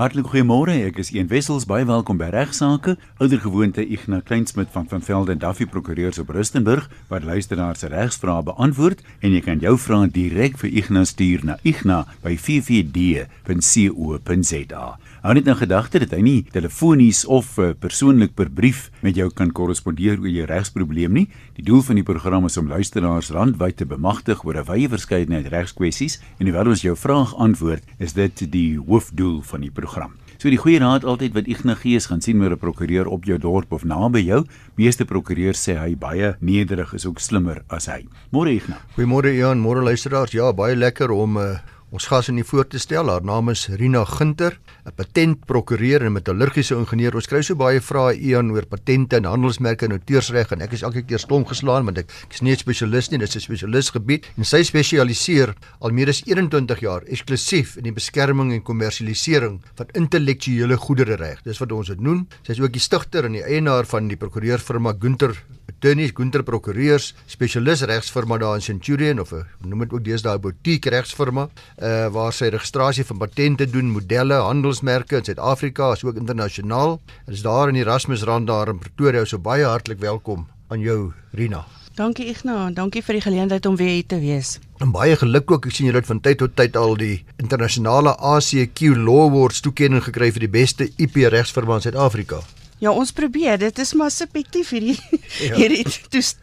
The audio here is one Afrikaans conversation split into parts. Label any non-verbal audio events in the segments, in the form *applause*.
Hartlik goeiemôre. Ek is Een Wessels, baie welkom by Regsake. Oudergewoonte Ignas Kleinsmid van van Velden Duffy Prokureurs op Rustenburg wat luisteraars se regsvrae beantwoord en jy kan jou vrae direk vir Ignas stuur na igna@ffd.co.za. Hou net in gedagte dat hy nie telefonies of uh, persoonlik per brief met jou kan korrespondeer oor jou regsprobleem nie. Die doel van die program is om luisteraars landwyd te bemagtig oor 'n wye verskeidenheid regskwessies en hoewel ons jou vraag antwoord, is dit die hoofdoel van die program. So die goeie raad altyd wat Ignas gee is gaan sien met 'n prokureur op jou dorp of naby jou. Meeste prokureurs sê hy baie nederig is ook slimmer as hy. Môre Ignas. Goeiemôre Jan, môre luisteraars. Ja, baie lekker om uh, ons gas in die voor te stel. Haar naam is Rina Gunter, 'n patentprokureur en metallurgiese ingenieur. Ons kry so baie vrae Ian oor patente en handelsmerke en outeursreg en ek is elke keer stom geslaan want ek, ek is nie 'n spesialis nie, dit is 'n spesialisgebied en sy spesialiseer al meer as 21 jaar eksklusief in die beskerming en kommersialisering van intellektuele goedere reg. Dis wat ons dit noem. Sy is ook die stigter en die eienaar van die prokureurfirma Gunter Attorneys Gunter Prokureurs, spesialis regsfirma daar in Centurion of 'n noem dit ook deesdae 'n boutique regsfirma, uh waar sy registrasie van patente doen, modelle, handelsmerke in Suid-Afrika, asook internasionaal. Dit is daar in Erasmus Rand daar in Pretoria, so baie hartlik welkom aan jou Rina. Dankie Ignas, dankie vir die geleentheid om weer hier te wees. En baie geluk ook. Ek sien julle het van tyd tot tyd al die internasionale ACQ Law Awards toekenning gekry vir die beste IP regsfirma in Suid-Afrika. Ja, ons probeer. Dit is maar subjektief hierdie *laughs* ja. hierdie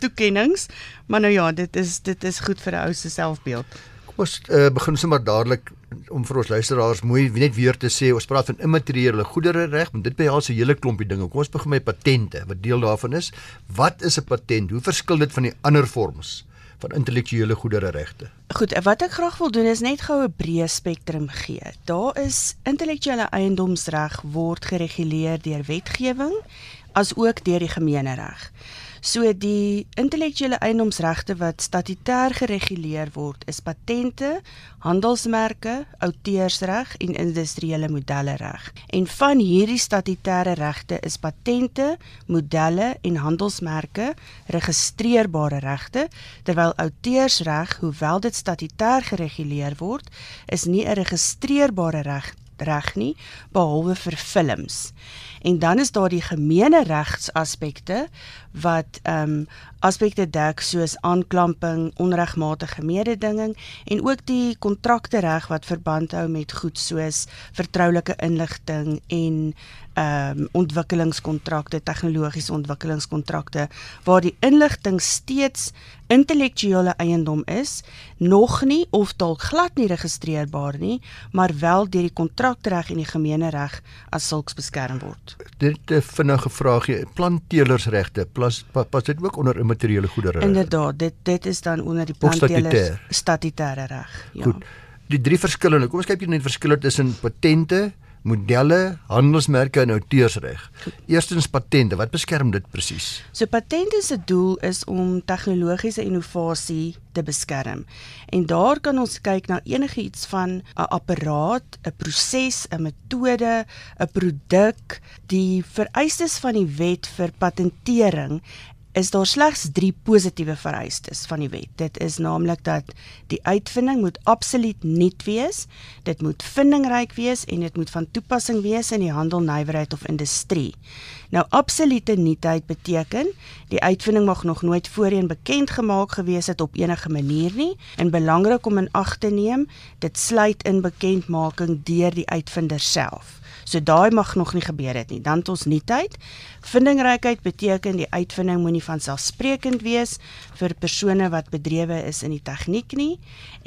toekennings, maar nou ja, dit is dit is goed vir 'n ou se selfbeeld. Kom ons uh, begin sommer dadelik om vir ons luisteraars mooi net weer te sê, ons praat van immateriële goedere reg, want dit behels 'n hele klompie dinge. Kom ons begin met patente. Wat deel daarvan is? Wat is 'n patent? Hoe verskil dit van die ander vorms? Van intellektuele goedere regte. Goed, wat ek graag wil doen is net gou 'n breë spektrum gee. Daar is intellektuele eiendomsreg word gereguleer deur wetgewing as ook deur die gemeenereg. So die intellektuele eiendomsregte wat statutêr gereguleer word, is patente, handelsmerke, outeursreg en industriële modelle reg. En van hierdie statutêre regte is patente, modelle en handelsmerke registreerbare regte, terwyl outeursreg, hoewel dit statutêr gereguleer word, is nie 'n registreerbare reg reg nie behalwe vir films. En dan is daar die gemeene regsaspekte wat ehm um, aspekte dek soos aanklamping, onregmatige mededinging en ook die kontrakte reg wat verband hou met goed soos vertroulike inligting en ehm um, ontwikkelingskontrakte, tegnologiese ontwikkelingskontrakte waar die inligting steeds intellektuele eiendom is, nog nie of dalk glad nie registreerbaar nie, maar wel deur die kontrakreg en die gemeenereg as sulks beskerm word. Dit 'n vinnige vraagie, planteelersregte, pas pas dit ook onder immateriële goedere? Inderdaad, dit dit is dan onder die planteelers statutêre reg. Ja. Goed. Die drie verskillende, kom ons kyk hier net verskille tussen patente, modelle, handelsmerke en outeursreg. Eerstens patente, wat beskerm dit presies? So patente se doel is om tegnologiese innovasie te beskerm. En daar kan ons kyk na enigiets van 'n apparaat, 'n proses, 'n metode, 'n produk, die vereistes van die wet vir patentering is daar slegs 3 positiewe vereistes van die wet. Dit is naamlik dat die uitvinding moet absoluut nuut wees, dit moet vindingryk wees en dit moet van toepassing wees in die handel, nywerheid of industrie. Nou absolute nuutheid beteken die uitvinding mag nog nooit voorheen bekend gemaak gewees het op enige manier nie en belangrik om in ag te neem, dit sluit in bekendmaking deur die uitvinder self. So daai mag nog nie gebeur het nie. Dan het ons nuutheid. Vindingrykheid beteken die uitvinding moenie van selfsprekend wees vir persone wat bedrywe is in die tegniek nie.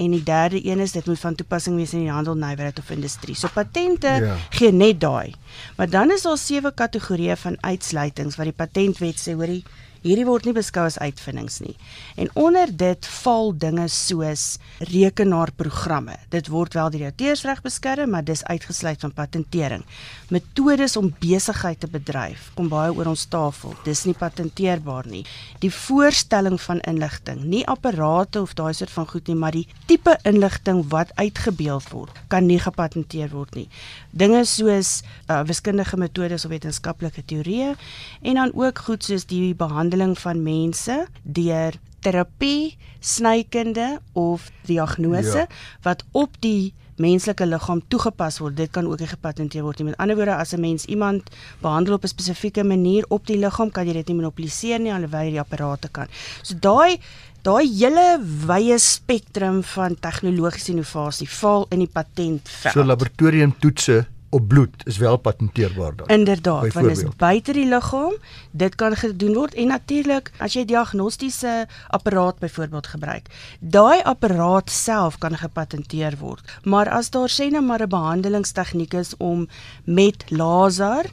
En die derde een is dit moet van toepassing wees in die handel, nywerheid of industrie. So patente ja. gee net daai. Maar dan is daar sewe kategorieë van uitsluitings wat die patentwet sê, hoorie, Hierdie word nie beskou as uitvindings nie. En onder dit val dinge soos rekenaarprogramme. Dit word wel deur die auteursreg beskerm, maar dis uitgesluit van patentering. Metodes om besigheid te bedryf kom baie oor ons tafel. Dis nie patenteerbaar nie. Die voorstelling van inligting, nie apparate of daai soort van goed nie, maar die tipe inligting wat uitgebeeld word, kan nie gepatenteer word nie. Dinge soos uh, wiskundige metodes of wetenskaplike teorieë en dan ook goed soos die behandeling van mense deur terapie, snykunde of diagnose ja. wat op die menslike liggaam toegepas word, dit kan ook nie gepatenteer word nie. Met ander woorde, as 'n mens iemand behandel op 'n spesifieke manier op die liggaam, kan jy dit nie monopoliseer nie alhoewel jy die apparate kan. So daai daai hele wye spektrum van tegnologiese innovasie val in die patentveld. So laboratoriumtoetse op bloed is wel patenteerbaar dan. Inderdaad, want dit is buite die liggaam, dit kan gedoen word en natuurlik as jy diagnostiese apparaat byvoorbeeld gebruik, daai apparaat self kan gepatenteer word. Maar as daar sê nou maar 'n behandelingstegniek is om met laser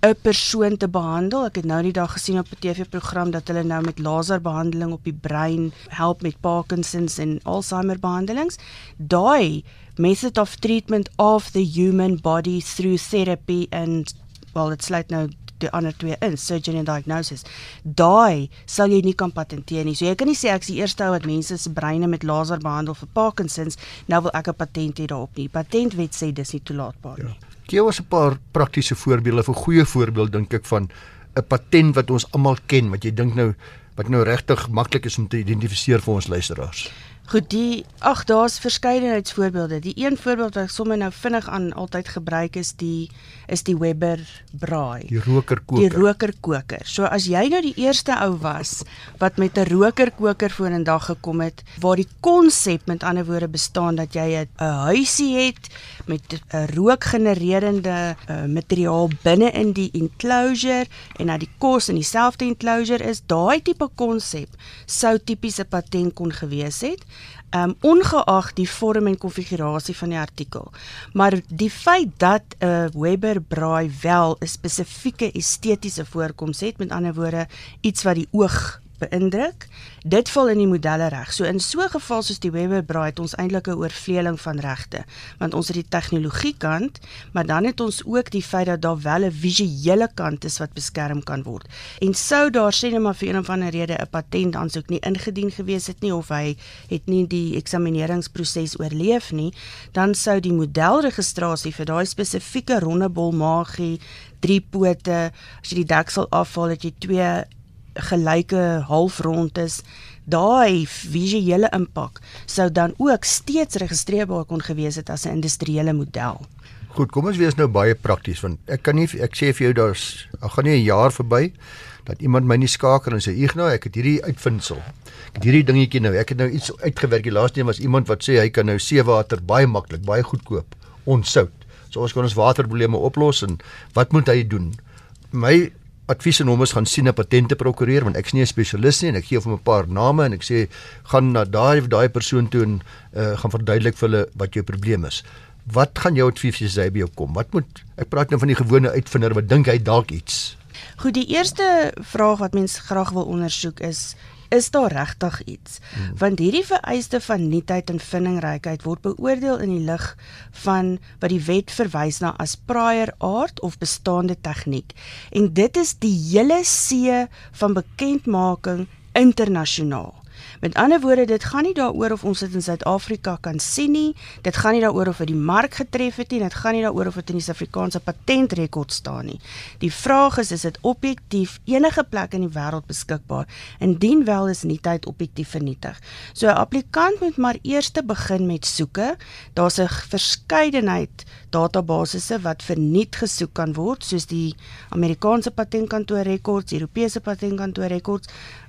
'n persoon te behandel. Ek het nou die dag gesien op 'n TV-program dat hulle nou met laserbehandeling op die brein help met Parkinsons en Alzheimer behandelings. Daai method of treatment of the human body through therapy and well it's like nou die ander twee in surgery and diagnosis. Daai sal jy nie kan patenteer nie. So jy kan nie sê ek is die eerste ou wat mense se breine met laser behandel vir Parkinsons, nou wil ek 'n patent hê daarop nie. Patentwet sê dis nie toelaatbaar ja. nie. Gee ons 'n paar praktiese voorbeelde, 'n goeie voorbeeld dink ek van 'n patent wat ons almal ken, wat jy dink nou wat nou regtig maklik is om te identifiseer vir ons luisteraars. Goed, die ag daar's verskeidenheidsvoorbeelde. Die een voorbeeld wat ek sommer nou vinnig aan altyd gebruik is die is die Weber braai. Die rokerkoker. Die rokerkoker. So as jy nou die eerste ou was wat met 'n rokerkoker vorendag gekom het waar die konsep met ander woorde bestaan dat jy 'n huisie het met 'n rookgenererende uh, materiaal binne in die enclosure en dat die kos in dieselfde enclosure is, daai tipe konsep sou tipies 'n patent kon gewees het um ongeag die vorm en konfigurasie van die artikel. Maar die feit dat 'n uh, Weber braai wel 'n spesifieke estetiese voorkoms het, met ander woorde iets wat die oog beïndruk. Dit val in die modelle reg. So in so 'n geval soos die Weber braai het ons eintlik 'n oorvleeling van regte, want ons het die tegnologie kant, maar dan het ons ook die feit dat daar wel 'n visuele kant is wat beskerm kan word. En sou daar sê net maar vir een of ander rede 'n patent aansoek nie ingedien gewees het nie of hy het nie die eksamineringsproses oorleef nie, dan sou die modelregistrasie vir daai spesifieke rondebol magie drie pote as jy die deksel afhaal het jy twee gelyke halfrond is, daai visuele impak sou dan ook steeds registreerbaar kon gewees het as 'n industriële model. Goed, kom ons wees nou baie prakties want ek kan nie ek sê vir jou daar's ek gaan nie 'n jaar verby dat iemand my nie skakel en sê Ignou, ek het hierdie uitvindsel. Ek het hierdie dingetjie nou, ek het nou iets uitgewerk. Die laaste een was iemand wat sê hy kan nou seewater baie maklik, baie goedkoop onsout. So ons kan ons waterprobleme oplos en wat moet hy doen? My advies en hom is gaan sien 'n patente prokureur want ek's nie 'n spesialis nie en ek gee hom 'n paar name en ek sê gaan na daai daai persoon toe en uh, gaan verduidelik vir hulle wat jou probleem is. Wat gaan jou advies hy by jou kom? Wat moet ek praat nou van die gewone uitvinder wat dink hy dalk iets? Goed, die eerste vraag wat mens graag wil ondersoek is is daar regtig iets? Hmm. Want hierdie vereiste van nuutheid en vindingrykheid word beoordeel in die lig van wat die wet verwys na as prior art of bestaande tegniek. En dit is die hele see van bekendmaking internasionaal. Met ander woorde, dit gaan nie daaroor of ons dit in Suid-Afrika kan sien nie. Dit gaan nie daaroor of dit die mark getref het nie. Dit gaan nie daaroor of dit in die Suid-Afrikaanse patentrekord staan nie. Die vraag is, is dit objektief enige plek in die wêreld beskikbaar? Indien wel is nie tyd objektief vernietig. So 'n applikant moet maar eers te begin met soeke. Daar's 'n verskeidenheid databasisse wat verniet gesoek kan word, soos die Amerikaanse patentkantoor rekords, Europese patentkantoor rekords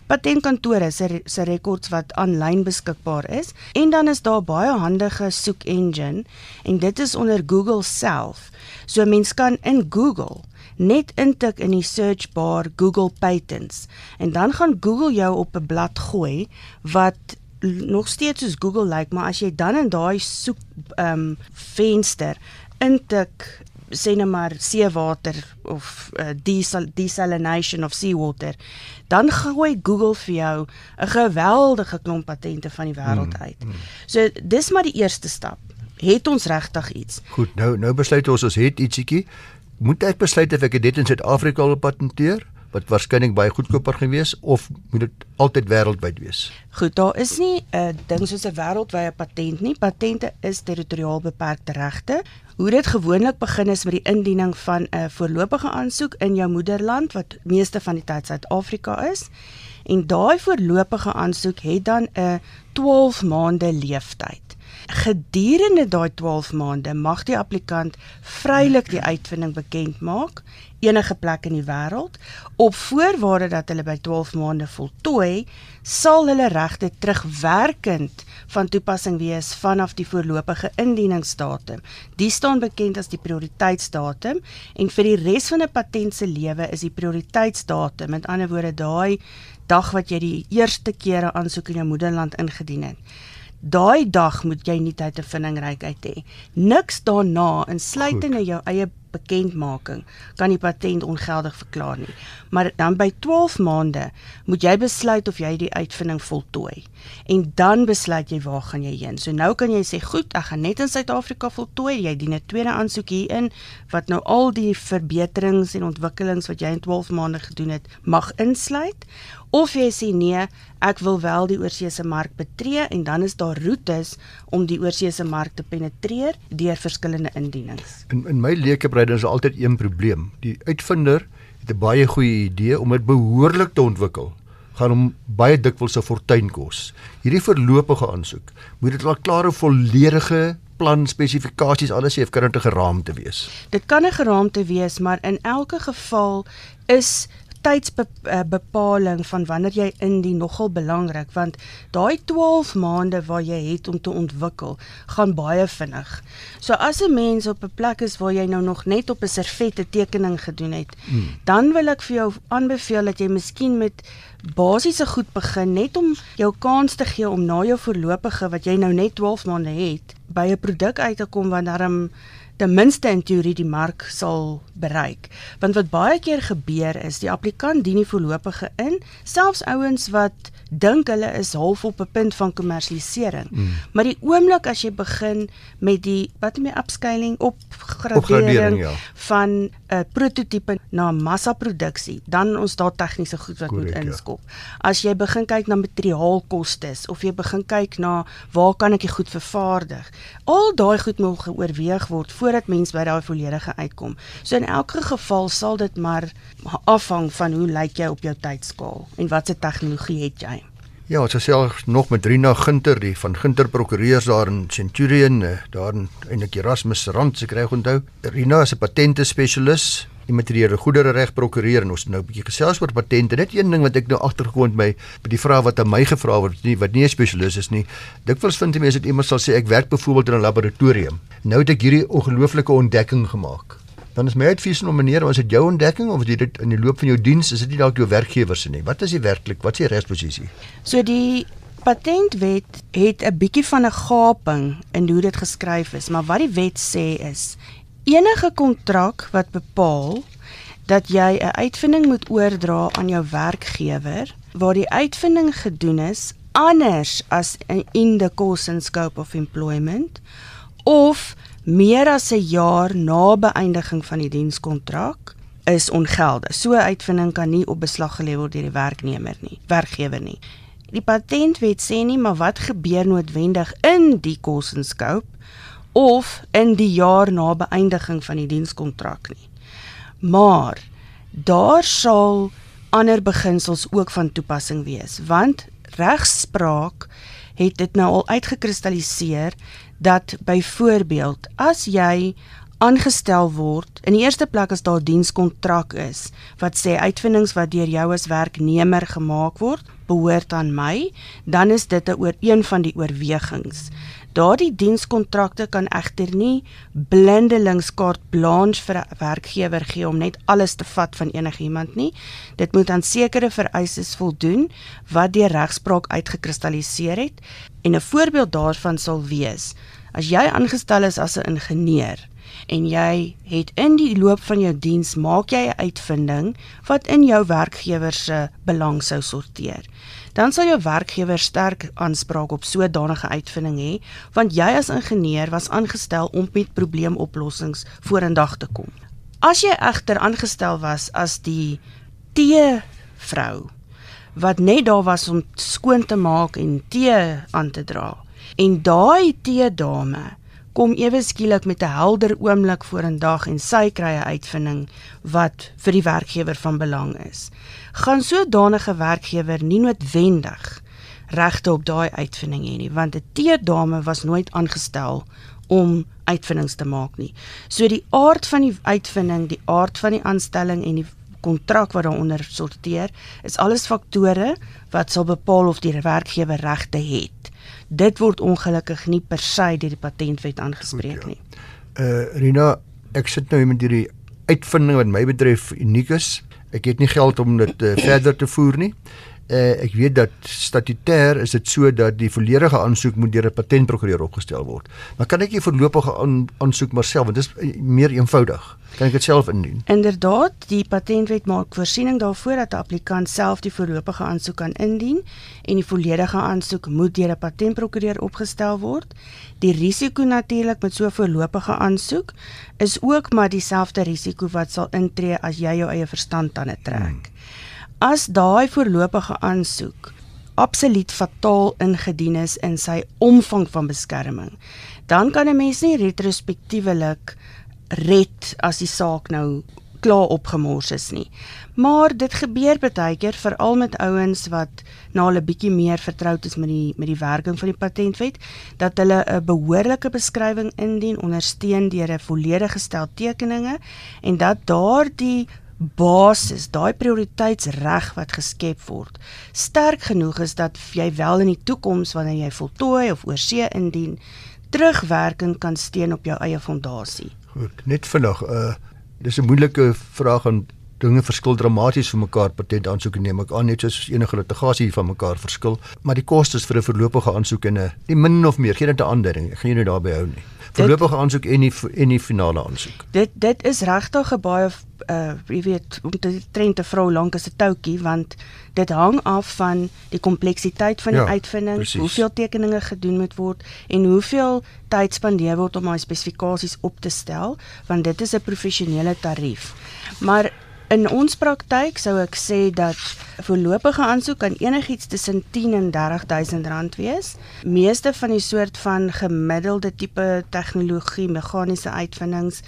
patentkantore se se rekords wat aanlyn beskikbaar is en dan is daar baie handige soek engine en dit is onder Google self. So mens kan in Google net intik in die search bar Google patents en dan gaan Google jou op 'n blad gooi wat nog steeds soos Google lyk, like, maar as jy dan in daai soek ehm um, venster intik sê net maar seewater of uh, desal desalination of seawater dan gooi Google vir jou 'n geweldige klomp patente van die wêreld hmm, uit. Mm, mm. So dis maar die eerste stap. Het ons regtig iets? Goed, nou nou besluit ons ons het ietsiekie. Moet ek besluit of ek dit in Suid-Afrika wil patenteer? Wat waarskynlik baie goedkoper gewees of moet dit altyd wêreldwyd wees? Goed, daar is nie 'n ding soos 'n wêreldwye patent nie. Patente is territoriaal beperkte regte. Hoe dit gewoonlik begin is met die indiening van 'n voorlopige aansoek in jou moederland wat meeste van die tyd Suid-Afrika is. En daai voorlopige aansoek het dan 'n 12 maande leeftyd. Gedurende daai 12 maande mag die applikant vrylik die uitvinding bekend maak enige plek in die wêreld op voorwaarde dat hulle by 12 maande voltooi sal hulle regte terugwerkend van toepassing wees vanaf die voorlopige indieningsdatum. Die staan bekend as die prioriteitsdatum en vir die res van 'n patent se lewe is die prioriteitsdatum, met ander woorde daai dag wat jy die eerste keer 'n aansoek in jou moederland ingedien het Daai dag moet jy nie tyd te vindingryk hê. Niks daarna, insluitende jou eie bekendmaking, kan die patent ongeldig verklaar nie. Maar dan by 12 maande moet jy besluit of jy die uitvinding voltooi. En dan besluit jy waar gaan jy heen. So nou kan jy sê, "Goed, ek gaan net in Suid-Afrika voltooi." Jy dien 'n tweede aansoek hier in wat nou al die verbeterings en ontwikkelings wat jy in 12 maande gedoen het, mag insluit of jy sê nee, ek wil wel die oorseese mark betree en dan is daar roetes om die oorseese mark te penetreer deur verskillende indienings. In in my leekebreide is altyd een probleem. Die uitvinder het 'n baie goeie idee om dit behoorlik te ontwikkel gaan hom baie dikwels 'n fortuin kos. Hierdie voorlopige aansoek moet dit al klare volledige plan spesifikasies alles hê kan dit 'n geraamte wees. Dit kan 'n geraamte wees, maar in elke geval is tydsbepaling van wanneer jy in die nogal belangrik want daai 12 maande waar jy het om te ontwikkel gaan baie vinnig. So as 'n mens op 'n plek is waar jy nou nog net op 'n servet 'n tekening gedoen het, hmm. dan wil ek vir jou aanbeveel dat jy miskien met basiese goed begin net om jou kans te gee om na jou voorlopige wat jy nou net 12 maande het by 'n produk uit te kom wat daarom ten minste in teorie die mark sal bereik. Want wat baie keer gebeur is die applikant dien nie voorlopige in, selfs ouens wat dink hulle is half op 'n punt van kommersialisering. Mm. Maar die oomblik as jy begin met die wat noem jy upscaling opgradering ja. van 'n prototipe na massaproduksie, dan ons daar tegniese goed wat Correct, moet ja. inskop. Ja. As jy begin kyk na materiaalkostes of jy begin kyk na waar kan ek dit goed vervaardig, al daai goed moet geoorweeg word voor voordat mens by daai volledige uitkom. So in elke geval sal dit maar afhang van hoe lyk jy op jou tydskaal en watse tegnologie het jy. Ja, ons self nog met Rina Gunter, die van Gunter Prokureurs daar in Centurion, eh, daar in eintlik Erasmus Rand se kry onthou. Rina is 'n patente spesialis immateriële goedere reg prokureer en ons nou 'n bietjie gesels oor patente. Net een ding wat ek nou agtergekom het by by die vraag wat aan my gevra word, nie wat nie 'n spesialis is nie. Dikwels vind jy mense dat iemand sal sê ek werk byvoorbeeld in 'n laboratorium. Nou het ek hierdie ongelooflike ontdekking gemaak. Dan is my advies om meneer, was dit jou ontdekking of is dit in die loop van jou diens, is dit nie dalk jou werkgewer se nie? Wat is die werklik? Wat is die regsposisie? So die patentwet het 'n bietjie van 'n gaping in hoe dit geskryf is, maar wat die wet sê is enige kontrak wat bepaal dat jy 'n uitvinding moet oordra aan jou werkgewer waar die uitvinding gedoen is anders as in the course and scope of employment of meer as 'n jaar na beëindiging van die dienskontrak is ongeldig. So uitvinding kan nie op beslag gelê word deur die werknemer nie, werkgewer nie. Die patentwet sê nie maar wat gebeur noodwendig in die course and scope of in die jaar na beëindiging van die dienskontrak nie. Maar daar sal ander beginsels ook van toepassing wees, want regspraak het dit nou al uitgekristalliseer dat byvoorbeeld as jy aangestel word in die eerste plek as daar dienskontrak is wat sê uitvindings wat deur jou as werknemer gemaak word behoort aan my dan is dit 'n oor een van die oorwegings Daardie dienskontrakte kan egter nie blindelings kaart blanche vir 'n werkgewer gee om net alles te vat van enigiemand nie. Dit moet aan sekere vereistes voldoen wat deur regspraak uitgekristalliseer het. En 'n voorbeeld daarvan sal wees: as jy aangestel is as 'n ingenieur en jy het in die loop van jou diens maak jy 'n uitvinding wat in jou werkgewer se belang sou sorteer dan sal jou werkgewer sterk aanspraak op sodanige uitvinding hê, want jy as ingenieur was aangestel om met probleemoplossings vorendag te kom. As jy egter aangestel was as die tee vrou wat net daar was om skoon te maak en tee aan te dra en daai tee dame kom ewe skielik met 'n helder oomblik vorendag en sy kry 'n uitvinding wat vir die werkgewer van belang is gaan sodanige werkgewer nie noodwendig regte op daai uitvinding hê nie, want 'n teedame was nooit aangestel om uitvindings te maak nie. So die aard van die uitvinding, die aard van die aanstelling en die kontrak wat daaronder sorteer, is alles faktore wat sal bepaal of die werkgewer regte het. Dit word ongelukkig nie per se deur die patentwet aangespreek Goed, ja. nie. Uh Rina, ek sit nou met hierdie uitvinding wat my betref uniek is. Ek het nie geld om dit uh, verder te voer nie. Uh, ek weet dat statutêr is dit so dat die volledige aansoek moet deur 'n patentprokureur opgestel word. Maar kan ek nie voorlopige aan, aansoek maar self want dit is uh, meer eenvoudig. Kan ek dit self indien? Inderdaad, die patentwet maak voorsiening daarvoor dat 'n applikant self die voorlopige aansoek kan indien en die volledige aansoek moet deur 'n patentprokureur opgestel word. Die risiko natuurlik met so 'n voorlopige aansoek is ook maar dieselfde risiko wat sal intree as jy jou eie verstand aan dit trek. Hmm as daai voorlopige aansoek absoluut fataal ingedien is in sy omvang van beskerming, dan kan 'n mens nie retrospektiewelik red as die saak nou klaar opgemors is nie. Maar dit gebeur baie keer veral met ouens wat na hulle bietjie meer vertroud is met die met die werking van die patentwet dat hulle 'n behoorlike beskrywing indien ondersteun deur 'n volledige stel tekeninge en dat daardie basis, daai prioriteitsreg wat geskep word, sterk genoeg is dat jy wel in die toekoms wanneer jy voltooi of oorsee indien, terugwerking kan steun op jou eie fondasie. Goed, net vinnig, uh dis 'n moeilike vraag en dinge verskil dramaties vir mekaar patent aansoeke neem ek aan net soos enige litigasie van mekaar verskil, maar die kostes vir 'n voorlopige aansoek en 'n die min of meer, geen dit 'n aandering, ek gaan jou nie daarby hou nie voorlopige aansoek en die en die finale aansoek. Dit dit is regtig 'n baie uh jy weet om te trend te vrou lank as 'n toutjie want dit hang af van die kompleksiteit van die ja, uitvinding, precies. hoeveel tekeninge gedoen moet word en hoeveel tyd spandeer word om daai spesifikasies op te stel want dit is 'n professionele tarief. Maar In ons praktyk sou ek sê dat 'n voorlopige aansoek kan enigiets tussen 10 en 30000 rand wees. Meeste van die soort van gemiddelde tipe tegnologie, meganiese uitvindings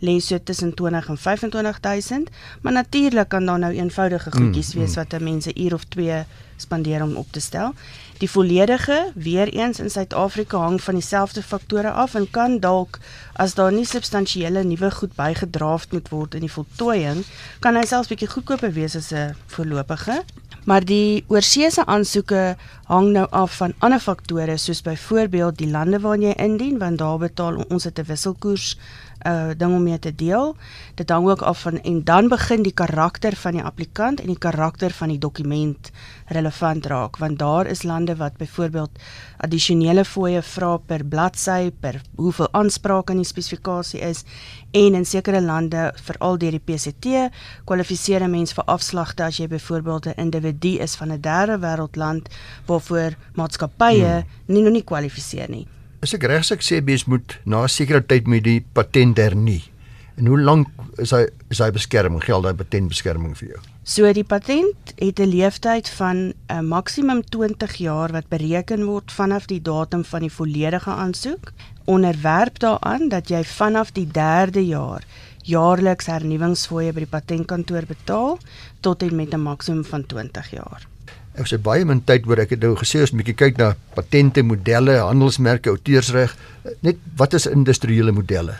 lê so tussen 20 en 25000, maar natuurlik kan daar nou eenvoudige goedjies mm, wees mm. wat 'n mens 'n uur of 2 spandeer om op te stel. Die volledige weer eens in Suid-Afrika hang van dieselfde faktore af en kan dalk as daar nie substansiële nuwe goed bygedraaf moet word in die voltooiing, kan hy selfs bietjie goedkoper wees as 'n voorlopige. Maar die oorseese aansoeke hang nou af van ander faktore soos byvoorbeeld die lande waarin jy indien want daar betaal ons 'n wisselkoers uh ding om mee te deel. Dit hang ook af van en dan begin die karakter van die applikant en die karakter van die dokument relevant raak want daar is lande wat byvoorbeeld addisionele fooie vra per bladsy per hoeveel aansprake in die spesifikasie is en in sekere lande veral deur die PCT kwalifiseer 'n mens vir afslagte as jy byvoorbeeld 'n individu is van 'n derde wêreldland waarvoor maatskappye hmm. nie nog nie kwalifiseer nie. Is ek reg as ek sê mens moet na 'n sekere tyd met die patent hernie? En hoe lank is hy is hy beskerming geld daai patentbeskerming vir jou? So die patent het 'n leeftyd van 'n uh, maksimum 20 jaar wat bereken word vanaf die datum van die volledige aansoek. Onderwerp daaraan dat jy vanaf die 3de jaar jaarliks hernuwingsfooie by die patentkantoor betaal tot en met 'n maksimum van 20 jaar. Ek sê baie min tyd oor ek het nou gesê 'n bietjie kyk na patente, modelle, handelsmerke, outeursreg, net wat is industriële modelle?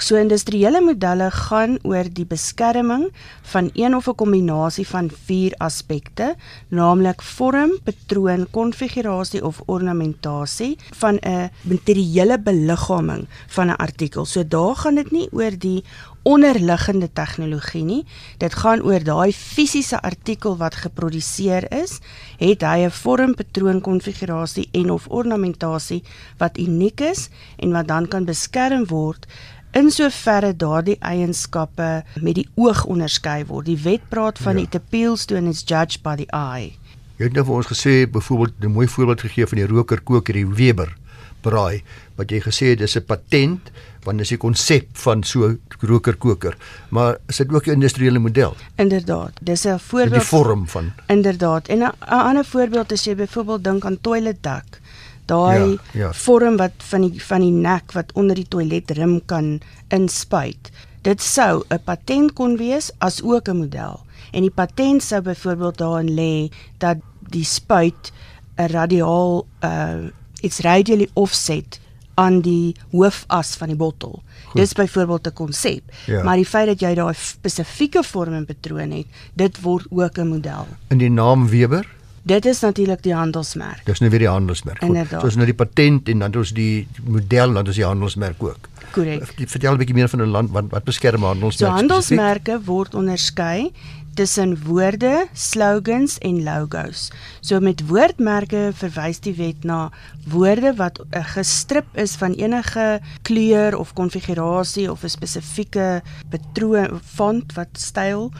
So industriële modelle gaan oor die beskerming van een of 'n kombinasie van vier aspekte, naamlik vorm, patroon, konfigurasie of ornamentasie van 'n materiële beliggaaming van 'n artikel. So daar gaan dit nie oor die onderliggende tegnologie nie. Dit gaan oor daai fisiese artikel wat geproduseer is, het hy 'n vorm, patroon, konfigurasie en of ornamentasie wat uniek is en wat dan kan beskerm word in soverre daardie eienskappe met die oog onderskei word. Die wet praat van ja. it appeals to and is judged by the eye. Jy het nou vir ons gesê byvoorbeeld 'n mooi voorbeeld gegee van die rokerkoker die Weber braai wat jy gesê het dis 'n patent want dis 'n konsep van so rokerkoker maar is dit ook 'n industriële model inderdaad dis 'n voorbeeld die vorm van inderdaad en 'n ander voorbeeld is jy byvoorbeeld dink aan toilet dak daai ja, ja. vorm wat van die van die nek wat onder die toiletrim kan inspuit. Dit sou 'n patent kon wees as ook 'n model. En die patent sou byvoorbeeld daarin lê dat die spuit 'n radiaal uh iets radially offset aan die hoofas van die bottel. Goed. Dis byvoorbeeld 'n konsep. Ja. Maar die feit dat jy daai spesifieke vorm en patroon het, dit word ook 'n model. In die naam Weber Dit is natuurlik die handelsmerk. Dis nou weer die handelsmerk. So is nou die patent en dan is die model dan is die handelsmerk ook. Korrek. Vertel 'n bietjie meer van 'n land wat wat beskerm handelsmerke? So handelsmerke word onderskei tussen woorde, slogans en logos. So met woordmerke verwys die wet na woorde wat uh, gestrip is van enige kleur of konfigurasie of 'n spesifieke patroon font wat styl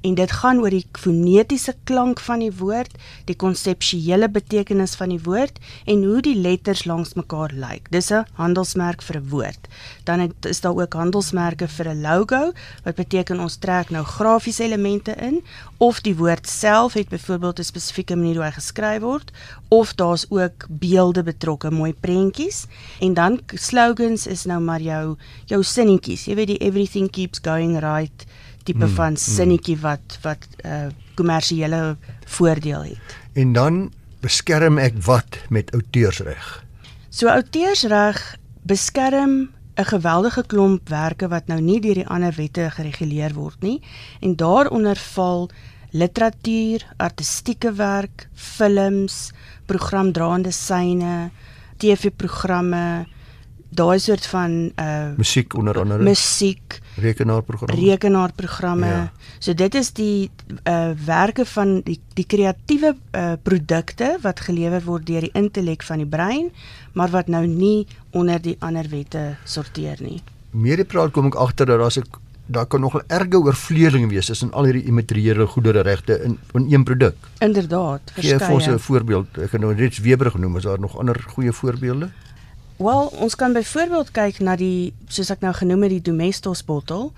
en dit gaan oor die fonetiese klank van die woord, die konseptuele betekenis van die woord en hoe die letters langs mekaar lyk. Dis 'n handelsmerk vir 'n woord. Dan het, is daar ook handelsmerke vir 'n logo wat beteken ons trek nou grafiese elemente in of die woord self het byvoorbeeld 'n spesifieke manier hoe hy geskryf word of daar's ook beelde betrokke, mooi prentjies en dan slogans is nou maar jou jou sinnetjies. Jy weet die everything keeps going right tipe mm, van mm. sinnetjie mm. wat wat 'n uh, kommersiële voordeel het. En dan beskerm ek wat met outeursreg? So outeursreg beskerm 'n geweldige klomp werke wat nou nie deur die ander wette gereguleer word nie en daaronder val literatuur, artistieke werk, films, programdraande syne, TV-programme, daai soort van uh musiek onder andere. musiek rekenaarprogramme. rekenaarprogramme. Ja. so dit is die uh werke van die die kreatiewe uh produkte wat gelewer word deur die intellek van die brein maar wat nou nie onder die ander wette sorteer nie. Meer die praat kom ek agter dat daar's 'n daar kan nog 'n erge oorvleeling wees tussen al hierdie immateriële goedere regte in in een produk. Inderdaad verskeie Gee vir ons 'n voorbeeld. Ek het nou reeds Weber genoem. Is daar nog ander goeie voorbeelde Wel, ons kan byvoorbeeld kyk na die soos ek nou genoem het die Domestos bottel.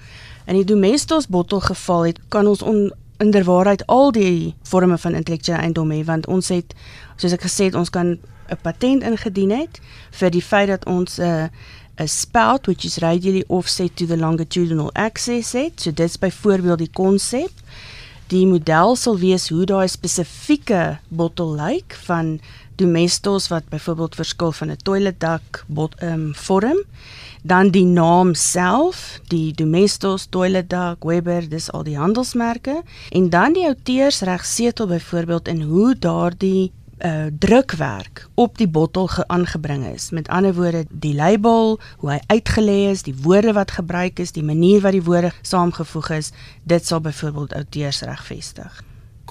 In die Domestos bottel geval het kan ons on, inderwaarheid al die forme van intellektuele eiendom hê want ons het soos ek gesê het ons kan 'n patent ingedien het vir die feit dat ons 'n uh, 'n spout which is radially offset to the longitudinal axis het. So dit's byvoorbeeld die konsep. Die model sal wees hoe daai spesifieke bottel lyk van domestos wat byvoorbeeld verskil van 'n toiletdak bot um, vorm dan die naam self die domestos toiletdak Weber dis al die handelsmerke en dan die outeursregsetel byvoorbeeld en hoe daardie uh, drukwerk op die bottel geaangebring is. Met ander woorde die label hoe hy uitgelê is die woorde wat gebruik is die manier wat die woorde saamgevoeg is dit sal byvoorbeeld outeursreg vestig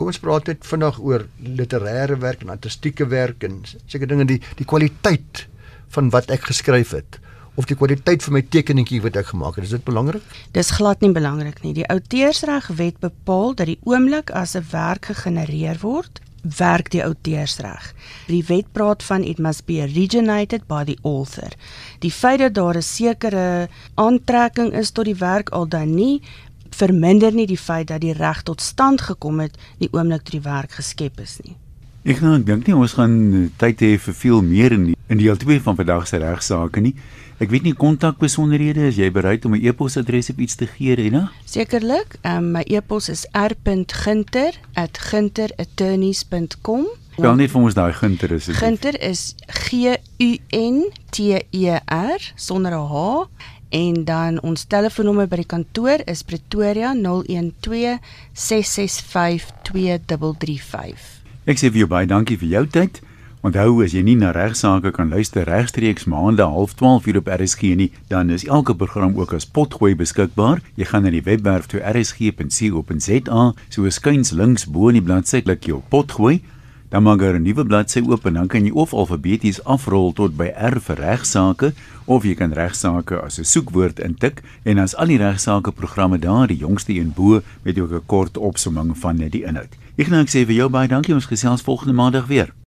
kom ons praat net vinnig oor literêre werk en artistieke werk en seker dinge die die kwaliteit van wat ek geskryf het of die kwaliteit van my tekeningkie wat ek gemaak het is dit belangrik Dis glad nie belangrik nie die outeursregwet bepaal dat die oomblik as 'n werk gegenereer word werk die outeursreg. Die wet praat van it must be originated by the author. Die feit dat daar 'n sekere aantrekking is tot die werk al dan nie verminder nie die feit dat die reg tot stand gekom het die oomblik toe die werk geskep is nie. Ek nou ek dink nie ons gaan eh, tyd hê vir veel meer in die, in deel 2 van vandag se regsaake nie. Ek weet nie kontak besonderhede is jy bereid om 'n e-posadres op iets te gee Rena? Sekerlik. Um, my e-pos is r.ginter@ginterattorneys.com. Bel net vir ons daai Ginter is. Ginter is G U N T E R sonder 'n H en dan ons telefoonnommer by die kantoor is Pretoria 012 665 2335. Ek sê vir jou baie dankie vir jou tyd. Onthou as jy nie na regsaake kan luister regstreeks maande 12:30 uur op RSG nie, dan is elke program ook as potgooi beskikbaar. Jy gaan na die webwerf toe rsg.co.za, so skuins links bo in die bladsy klik jy op potgooi dan maak jy 'n nuwe bladsy oop en dan kan jy of alfabeties afrol tot by R vir regsaake of jy kan regsaake as 'n soekwoord intik en as al die regsaake programme daar die jongste een bo met ook 'n kort opsomming van die inhoud. Ek gaan nou sê vir jou baie dankie ons gesels volgende maandag weer.